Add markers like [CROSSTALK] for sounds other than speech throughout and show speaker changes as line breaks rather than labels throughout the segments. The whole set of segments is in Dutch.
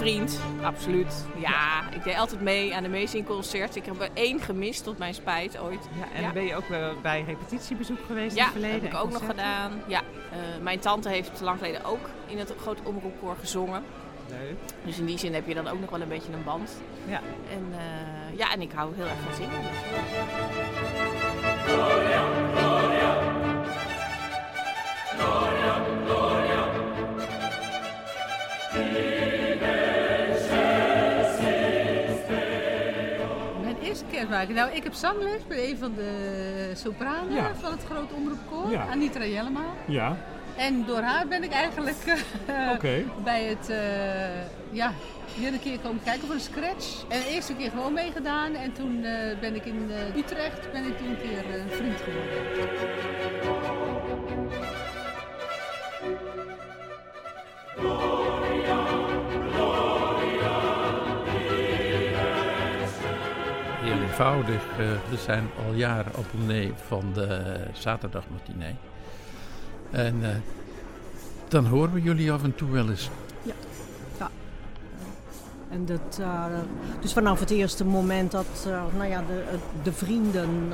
vriend, absoluut. Ja, ik deed altijd mee aan de Amazing Concerts. Ik heb er één gemist, tot mijn spijt ooit.
Ja, en
Ja.
ben je ook bij repetitiebezoek geweest in
Ja,
het verleden?
heb ik ook nog gedaan. Ja, eh, mijn tante heeft lang geleden ook in het grote omroepkoor gezongen.
Leuk.
Dus in die zin heb je dan ook nog wel een beetje een band.
Ja.
En, eh, ja, en ik hou heel erg van zingen.
Nou, ik heb zangles bij een van de sopranen
Ja.
van het Groot Omroepkoor,
Ja.
Anitra Jellema.
Ja,
En door haar ben ik eigenlijk eh, bij het, eh, ja, weer een keer komen kijken voor een scratch. En de eerste keer gewoon meegedaan en toen eh, ben ik in Utrecht, ben ik toen een keer eh, vriend geworden.
Eenvoudig. eh, we zijn al jaren op nee van de zaterdagmatinee. En eh, dan horen we jullie af en toe wel eens.
En dat, eh, dus vanaf het eerste moment dat nou ja, de, de vrienden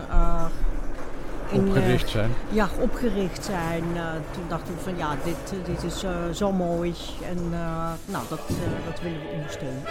in,
Opgericht zijn.
ja, opgericht zijn, toen dachten we van ja, dit, dit is zo mooi en nou, dat, dat willen we ondersteunen.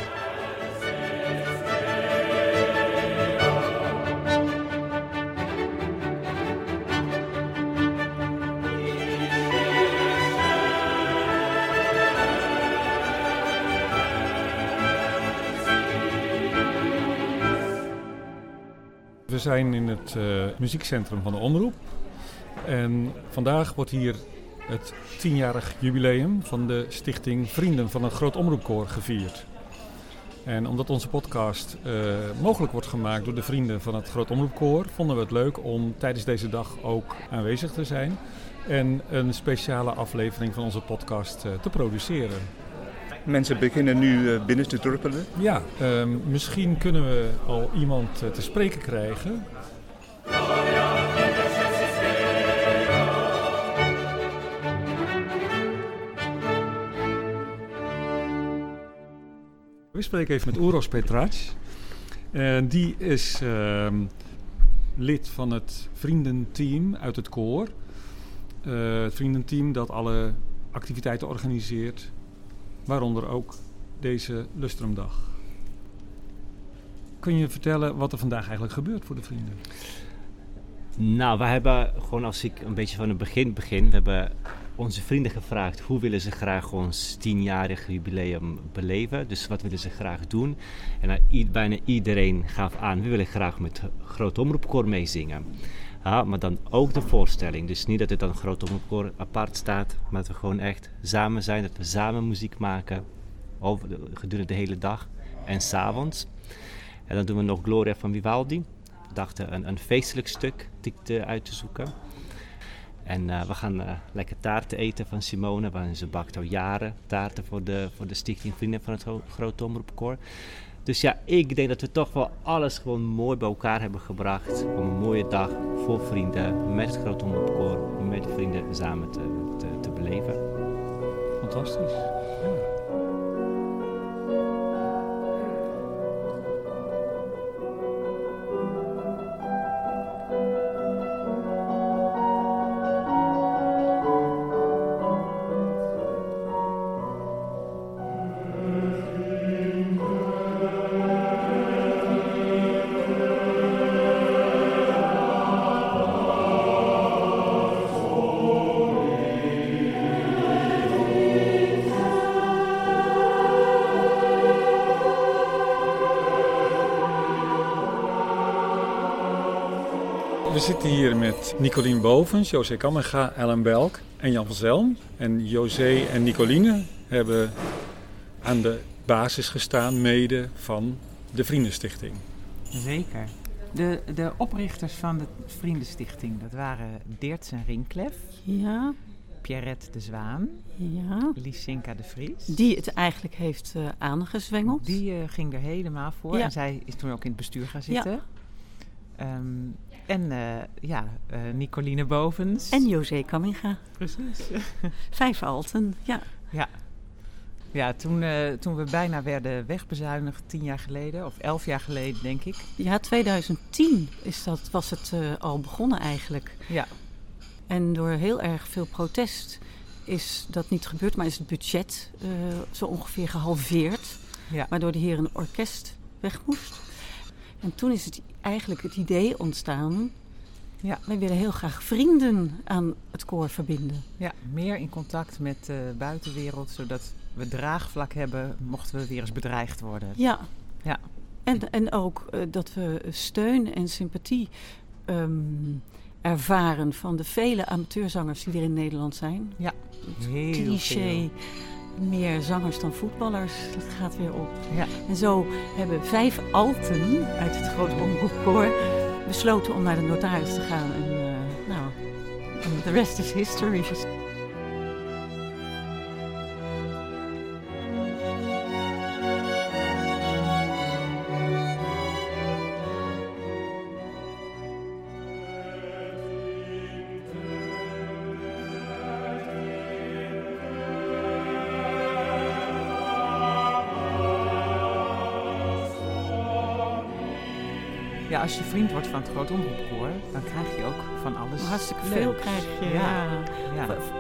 Zijn in het eh, muziekcentrum van de Omroep. En vandaag wordt hier het tienjarig jubileum van de stichting Vrienden van het Groot Omroepkoor gevierd. En omdat onze podcast eh, mogelijk wordt gemaakt door de vrienden van het Groot Omroepkoor, vonden we het leuk om tijdens deze dag ook aanwezig te zijn en een speciale aflevering van onze podcast eh, te produceren.
Mensen beginnen nu eh, binnen te druppelen.
Ja, ehm, misschien kunnen we al iemand eh, te spreken krijgen. We spreken even met Oeros Petrac. En die is ehm, lid van het vriendenteam uit het koor. Eh, het vriendenteam dat alle activiteiten organiseert, waaronder ook deze Lustrumdag. Kun je vertellen wat er vandaag eigenlijk gebeurt voor de vrienden?
Nou, we hebben gewoon als ik een beetje van het begin begin, we hebben onze vrienden gevraagd hoe willen ze graag ons tienjarig jubileum beleven. Dus wat willen ze graag doen. En i- bijna iedereen gaf aan, we willen graag met groot omroepkoor meezingen. Ja, maar dan ook de voorstelling. Dus niet dat het dan groot omroepkoor apart staat, maar dat we gewoon echt samen zijn, dat we samen muziek maken over de- gedurende de hele dag en s'avonds. En dan doen we nog Gloria van Vivaldi. We dachten een, een feestelijk stuk te, uit te zoeken. En eh, we gaan eh, lekker taarten eten van Simone, want ze bakt al jaren taarten voor de, voor de Stichting Vrienden van het Grote Omroepkoor. Dus ja, ik denk dat we toch wel alles gewoon mooi bij elkaar hebben gebracht om een mooie dag voor vrienden, met het Grote Omroepkoor, met de vrienden samen te, te beleven.
Fantastisch. We zitten hier met Nicolien Bovens, José Kammerga, Ellen Belk en Jan van Zelm. En José en Nicoline hebben aan de basis gestaan, mede van de Vriendenstichting.
Zeker. De, de oprichters van de Vriendenstichting, dat waren Deertsen Rinklef,
Ja,
Pierrette de Zwaan,
ja.
Lysinka de Vries.
Die het eigenlijk heeft eh, aangezwengeld.
Die eh, ging er helemaal voor
Ja.
en zij is toen ook in het bestuur gaan
Ja.
zitten. En eh, ja, eh, Nicoline Bovens.
En José Kamminga.
Precies. [LAUGHS]
Vijf alten, ja.
Ja. Ja, toen, eh, toen we bijna werden wegbezuinigd, tien jaar geleden, of elf jaar geleden denk ik.
Ja, 2010 is dat, was het al begonnen eigenlijk.
Ja.
En door heel erg veel protest is dat niet gebeurd, maar is het budget zo ongeveer gehalveerd.
Ja.
Waardoor de heer een orkest weg moest. En toen is het eigenlijk het idee ontstaan.
Ja.
Wij willen heel graag vrienden aan het koor verbinden.
Ja, meer in contact met de buitenwereld, zodat we draagvlak hebben mochten we weer eens bedreigd worden.
Ja.
Ja.
En, en ook eh, dat we steun en sympathie ehm, ervaren van de vele amateurzangers die er in Nederland zijn.
Ja, heel
cliché. Meer zangers dan voetballers, dat gaat weer op.
Ja.
En zo hebben vijf alten uit het grote omroepkoor besloten om naar de notaris te gaan. En eh, nou, the rest is history.
Als je vriend wordt van het Groot Omroepkoor, dan krijg je ook van alles.
Hartstikke
leuks.
veel krijg je.
Ja.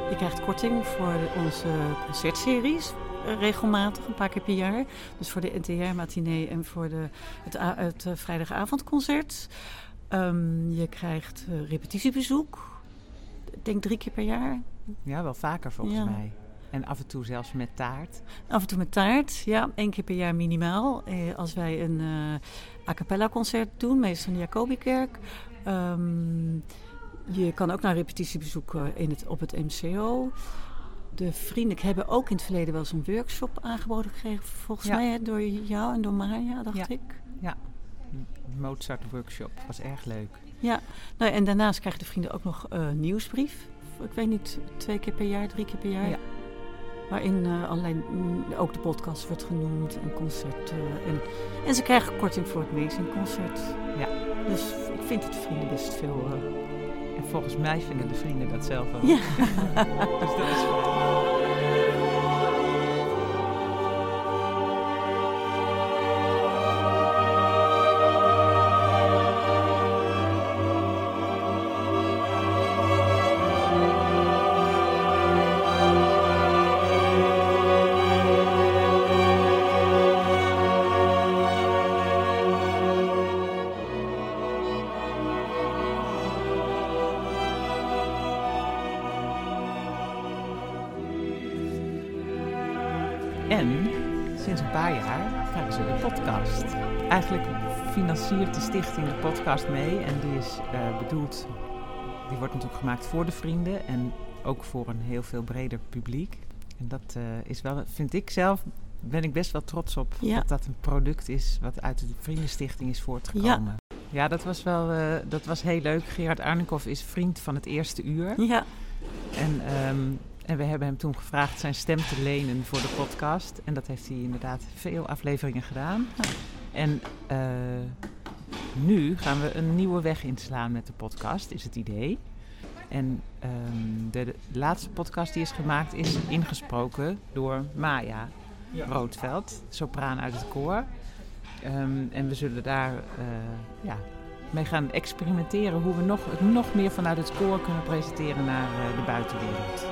Je krijgt korting voor onze concertseries. eh, Regelmatig, een paar keer per jaar. Dus voor de NTR-matinee en voor de, het, eh, vrijdagavondconcert. Ehm, je krijgt eh, repetitiebezoek. Ik denk drie keer per jaar.
Ja, wel vaker volgens
Ja.
mij. En af en toe zelfs met taart.
Af en toe met taart, ja. één keer per jaar minimaal. Eh, als wij een a cappella concert doen, meestal in de Jacobikerk. Ehm, je kan ook naar repetitiebezoek eh, in het, op het MCO. De vrienden hebben ook in het verleden wel eens een workshop aangeboden gekregen. Volgens
Ja.
mij hè, door jou en door Maya, dacht
Ja.
ik.
Ja, Mozart workshop was erg leuk.
Ja, nou, en daarnaast krijgen de vrienden ook nog eh, een nieuwsbrief. Ik weet niet, twee keer per jaar, drie keer per jaar.
Ja.
Waarin eh, allerlei, mm, ook de podcast wordt genoemd en concert. eh, en, en ze krijgen korting voor het Amazing concert.
Ja.
Dus ik vind het vrienden best veel. eh,
En volgens mij vinden de vrienden dat zelf ook.
Ja. [LAUGHS]
dus dat is fijn. En sinds een paar jaar krijgen ze de podcast. Eigenlijk financiert de stichting de podcast mee. En die is eh, bedoeld, die wordt natuurlijk gemaakt voor de vrienden en ook voor een heel veel breder publiek. En dat eh, is wel, vind ik zelf, ben ik best wel trots op
Ja.
dat dat een product is wat uit de Vriendenstichting is voortgekomen. Ja, dat was wel eh, dat was heel leuk. Gerard Arnikoff is vriend van het eerste uur.
Ja.
En, ehm, en we hebben hem toen gevraagd zijn stem te lenen voor de podcast. En dat heeft hij inderdaad veel afleveringen gedaan. En eh, nu gaan we een nieuwe weg inslaan met de podcast, is het idee. En ehm, de, de laatste podcast die is gemaakt is ingesproken door Maya Roodveld, sopraan uit het koor. Ehm, en we zullen daar eh, ja, mee gaan experimenteren hoe we nog, het nog meer vanuit het koor kunnen presenteren naar eh, de buitenwereld.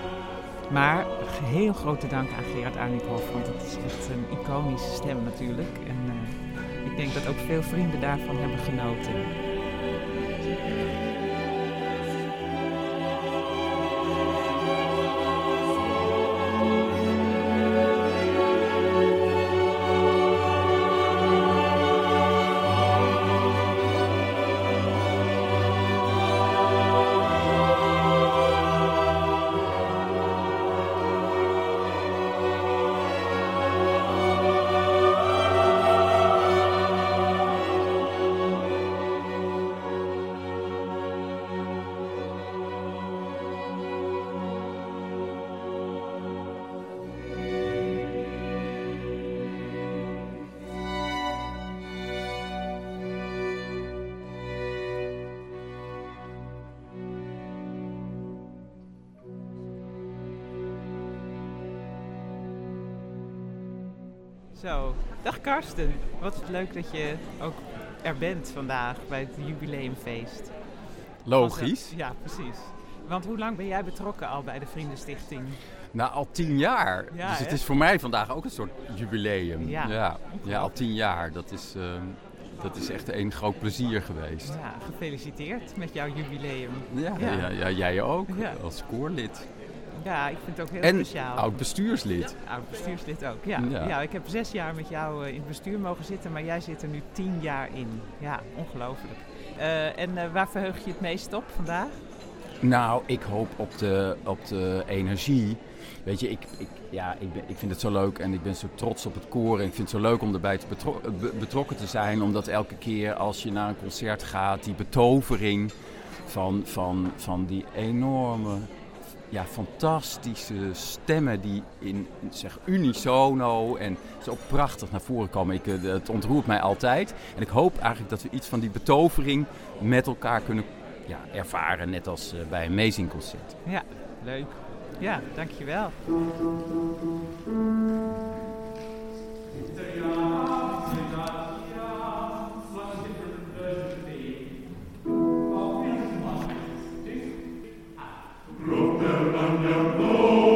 Maar heel grote dank aan Gerard Arnikhoff, want het is echt een iconische stem natuurlijk. En eh, ik denk dat ook veel vrienden daarvan hebben genoten. Zo, dag Karsten. Wat leuk dat je ook er bent vandaag bij het jubileumfeest.
Logisch.
Want, ja, precies. Want hoe lang ben jij betrokken al bij de Vriendenstichting?
Nou, al tien jaar.
Ja,
dus het
hè?
is voor mij vandaag ook een soort jubileum.
Ja.
ja, Ja, al tien jaar. Dat is, ehm, dat is echt een groot plezier geweest.
Ja, gefeliciteerd met jouw jubileum.
Ja, ja. ja, jij ook, als koorlid.
Ja, ik vind het ook heel
En
speciaal.
oud bestuurslid.
Oud bestuurslid ook, ja.
Ja.
ja. ik heb zes jaar met jou eh, in het bestuur mogen zitten, maar jij zit er nu tien jaar in. Ja, ongelooflijk. Eh, en eh, waar verheug je het meest op vandaag?
Nou, ik hoop op de, op de energie. Weet je, ik, ik, ja, ik, ben, ik vind het zo leuk en ik ben zo trots op het koor. En ik vind het zo leuk om erbij te betro- be- betrokken te zijn. Omdat elke keer als je naar een concert gaat, die betovering van, van, van die enorme, ja, fantastische stemmen die in, zeg, unisono en zo prachtig naar voren komen. Ik, eh, het ontroert mij altijd. En ik hoop eigenlijk dat we iets van die betovering met elkaar kunnen ja, ervaren, net als eh, bij een Amazing concert.
Ja, leuk. Ja, dankjewel.
meu nome.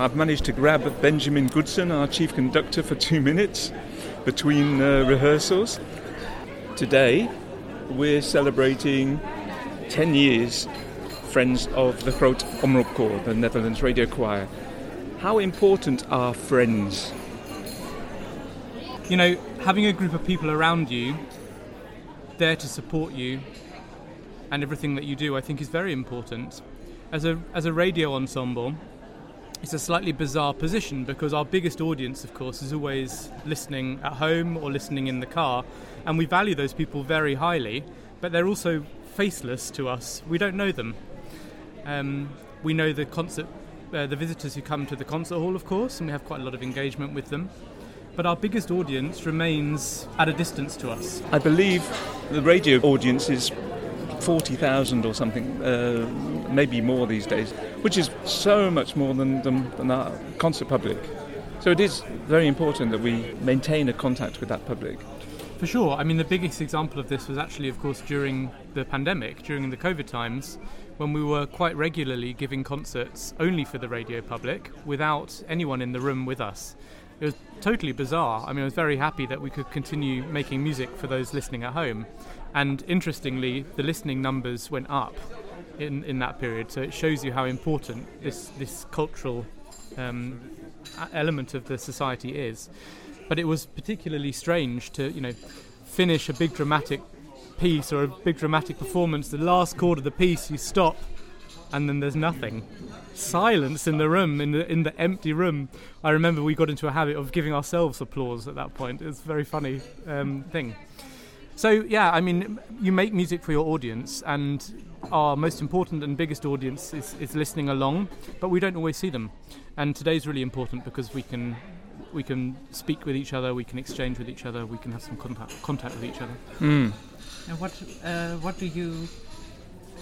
I've managed to grab Benjamin Goodson, our chief conductor, for two minutes between uh, rehearsals. Today, we're celebrating 10 years Friends of the Groot Omroepkoor, the Netherlands radio choir. How important are friends?
you know, having a group of people around you there to support you and everything that you do, I think is very important. As a as a radio ensemble, it's a slightly bizarre position because our biggest audience, of course, is always listening at home or listening in the car, and we value those people very highly. But they're also faceless to us. We don't know them. Um, we know the concert, uh, the visitors who come to the concert hall, of course, and we have quite a lot of engagement with them. But our biggest audience remains at a distance to us.
I believe the radio audience is 40,000 or something, uh, maybe more these days, which is so much more than, than, than our concert public. So it is very important that we maintain a contact with that public.
For sure. I mean, the biggest example of this was actually, of course, during the pandemic, during the COVID times, when we were quite regularly giving concerts only for the radio public without anyone in the room with us. It was totally bizarre. I mean, I was very happy that we could continue making music for those listening at home. And interestingly, the listening numbers went up in, in that period. So it shows you how important this, this cultural um, element of the society is. But it was particularly strange to, you know, finish a big dramatic piece or a big dramatic performance. The last chord of the piece, you stop, and then there's nothing. Silence in the room, in the in the empty room. I remember we got into a habit of giving ourselves applause at that point. It's a very funny um, thing. So yeah, I mean, you make music for your audience, and our most important and biggest audience is, is listening along, but we don't always see them. And today's really important because we can we can speak with each other, we can exchange with each other, we can have some contact contact with each other.
And what uh, what do you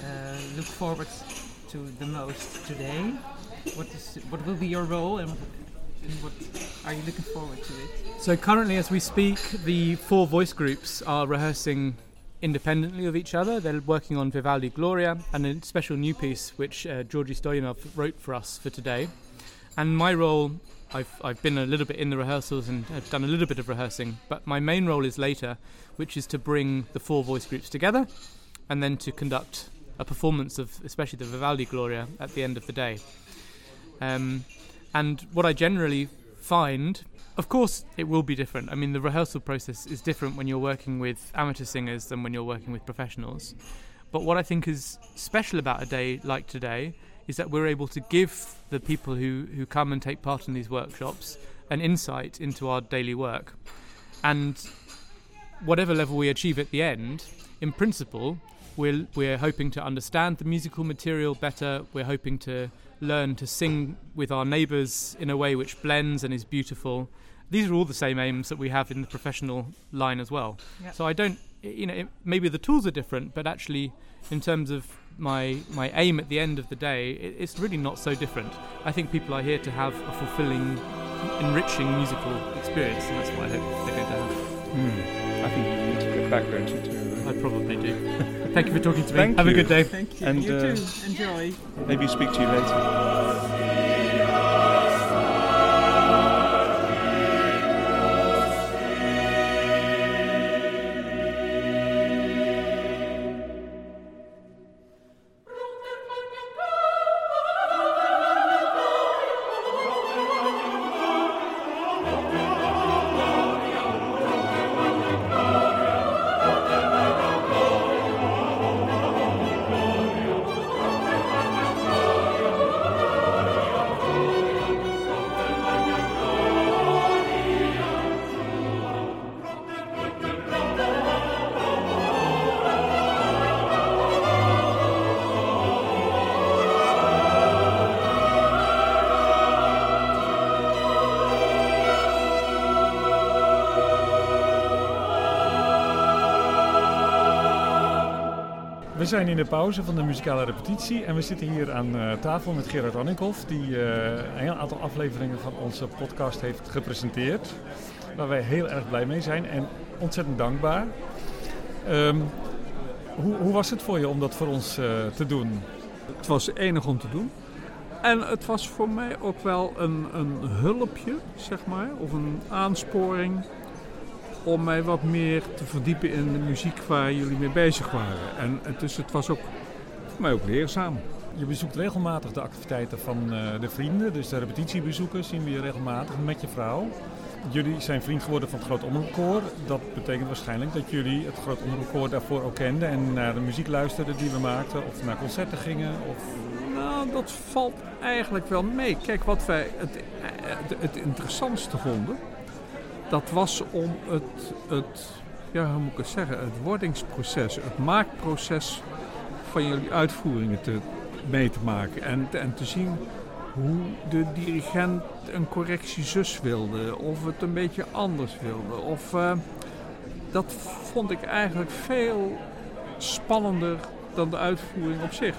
uh, look forward to the most today? What is what will be your role and, and what are you looking forward to it?
So currently, as we speak, the four voice groups are rehearsing independently of each other. They're working on Vivaldi Gloria and a special new piece which uh, Georgi Stoyanov wrote for us for today. And my role, I've, I've been a little bit in the rehearsals and have done a little bit of rehearsing, but my main role is later, which is to bring the four voice groups together and then to conduct a performance of especially the Vivaldi Gloria at the end of the day. Um, and what I generally find, of course, it will be different. I mean, the rehearsal process is different when you're working with amateur singers than when you're working with professionals. But what I think is special about a day like today is that we're able to give the people who, who come and take part in these workshops an insight into our daily work. And whatever level we achieve at the end, in principle, we're, we're hoping to understand the musical material better. We're hoping to learn to sing with our neighbours in a way which blends and is beautiful. These are all the same aims that we have in the professional line as well.
Yeah.
So I don't, you know, it, maybe the tools are different, but actually, in terms of my my aim at the end of the day, it, it's really not so different. I think people are here to have a fulfilling, enriching musical experience, and that's what I hope they're going to have.
Hmm. I think you need to get back, don't you? To,
I probably do. Thank you for talking to me.
Thank
have
you.
a good day.
Thank you.
And,
you
uh,
too. Enjoy.
maybe speak to you later.
Zijn in de pauze van de muzikale repetitie en we zitten hier aan eh, tafel met Gerard Annikhoff, die eh, een aantal afleveringen van onze podcast heeft gepresenteerd. Waar wij heel erg blij mee zijn en ontzettend dankbaar. Ehm, hoe, hoe was het voor je om dat voor ons eh, te doen?
Het was enig om te doen. En het was voor mij ook wel een, een hulpje, zeg maar, of een aansporing om mij wat meer te verdiepen in de muziek waar jullie mee bezig waren. En, en dus het was ook voor mij ook leerzaam.
Je bezoekt regelmatig de activiteiten van eh, de vrienden, dus de repetitiebezoeken zien we je regelmatig met je vrouw. Jullie zijn vriend geworden van het Groot Omroepkoor. Dat betekent waarschijnlijk dat jullie het Groot Omroepkoor daarvoor ook kenden en naar de muziek luisterden die we maakten, of naar concerten gingen. Of...
Nou, dat valt eigenlijk wel mee. Kijk, wat wij het, eh, het, het interessantste vonden, dat was om het, het, ja, hoe moet ik het zeggen, het wordingsproces, het maakproces van jullie uitvoeringen te, mee te maken. En, en te zien hoe de dirigent een correctie zus wilde, of het een beetje anders wilde. Of, eh, dat vond ik eigenlijk veel spannender dan de uitvoering op zich.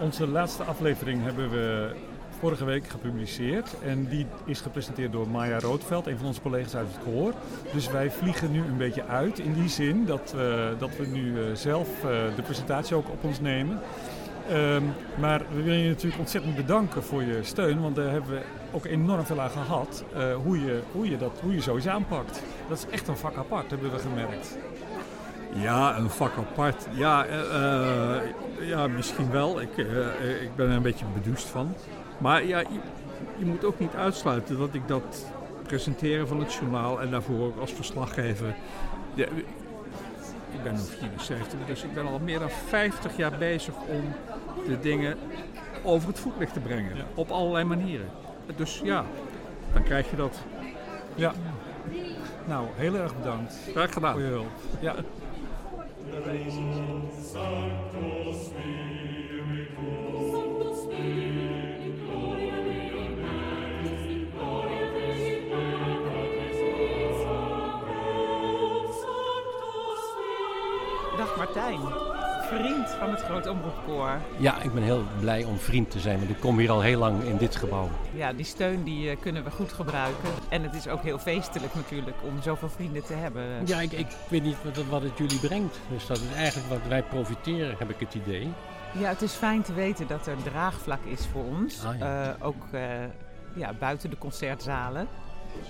Onze laatste aflevering hebben we vorige week gepubliceerd. En die is gepresenteerd door Maya Roodveld, een van onze collega's uit het koor. Dus wij vliegen nu een beetje uit in die zin dat, we dat we nu eh, zelf eh, de presentatie ook op ons nemen. Ehm, maar we willen je natuurlijk ontzettend bedanken voor je steun, want daar hebben we ook enorm veel aan gehad. eh, hoe, je, hoe, je dat, hoe je zoiets aanpakt. Dat is echt een vak apart, hebben we gemerkt.
Ja, een vak apart. Ja, eh, eh, ja misschien wel. Ik, eh, eh, ik ben er een beetje bedoest van. Maar ja, je, je moet ook niet uitsluiten dat ik dat presenteren van het journaal en daarvoor ook als verslaggever. Ja, ik ben nu 74, dus ik ben al meer dan 50 jaar bezig om de dingen over het voetlicht te brengen. Op allerlei manieren. Dus ja, dan krijg je dat.
Ja. Nou, heel erg bedankt
Graag gedaan.
voor je hulp. Ja.
Dag Martijn, vriend van het Groot Omroepkoor.
Ja, ik ben heel blij om vriend te zijn, want ik kom hier al heel lang in dit gebouw.
Ja, die steun die eh, kunnen we goed gebruiken. En het is ook heel feestelijk natuurlijk om zoveel vrienden te hebben.
Ja, ik, ik weet niet wat, het- wat het jullie brengt. Dus dat is eigenlijk wat wij profiteren, heb ik het idee.
Ja, het is fijn te weten dat er draagvlak is voor ons.
Ah, ja.
Eh, ook eh, ja, buiten de concertzalen.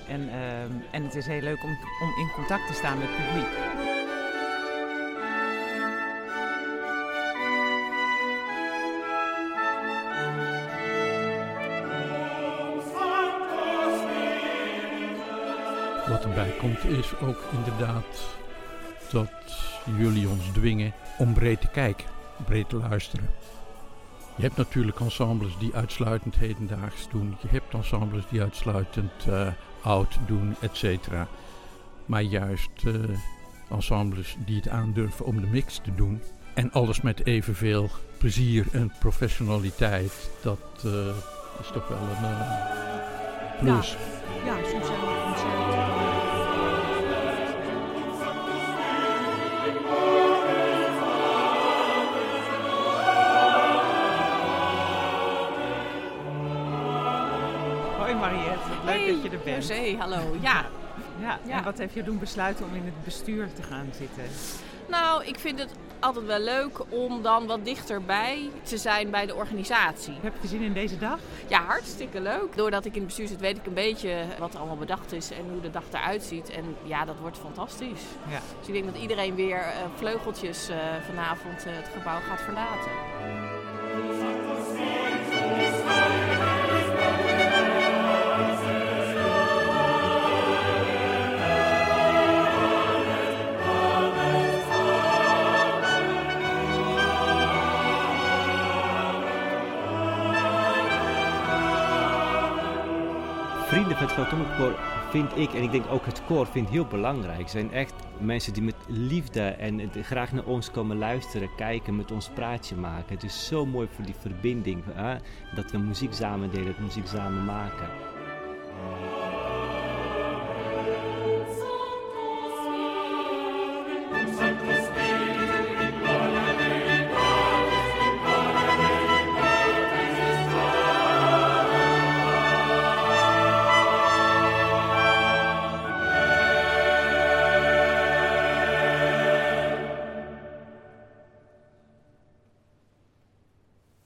En, ehm, en het is heel leuk om, om in contact te staan met het publiek.
Wat erbij komt is ook inderdaad dat jullie ons dwingen om breed te kijken, breed te luisteren. Je hebt natuurlijk ensembles die uitsluitend hedendaags doen. Je hebt ensembles die uitsluitend eh, oud doen, et cetera. Maar juist eh, ensembles die het aandurven om de mix te doen. En alles met evenveel plezier en professionaliteit. Dat eh, is toch wel een plus.
Ja, soms
Hoi Mariette, wat leuk
Hey,
dat je er bent.
José, hallo. Ja.
Ja,
Ja.
en wat heeft je doen besluiten om in het bestuur te gaan zitten?
Nou, ik vind het altijd wel leuk om dan wat dichterbij te zijn bij de organisatie.
Heb je zin in deze dag?
Ja, hartstikke leuk. Doordat ik in het bestuur zit, weet ik een beetje wat er allemaal bedacht is en hoe de dag eruit ziet. En ja, dat wordt fantastisch.
Ja.
Dus ik denk dat iedereen weer eh, vleugeltjes eh, vanavond eh, het gebouw gaat verlaten.
Vrienden van het Groot vind ik, en ik denk ook het koor, vind heel belangrijk. Zijn echt mensen die met liefde en graag naar ons komen luisteren, kijken, met ons praatje maken. Het is zo mooi voor die verbinding, hè? dat we muziek samen delen, muziek samen maken.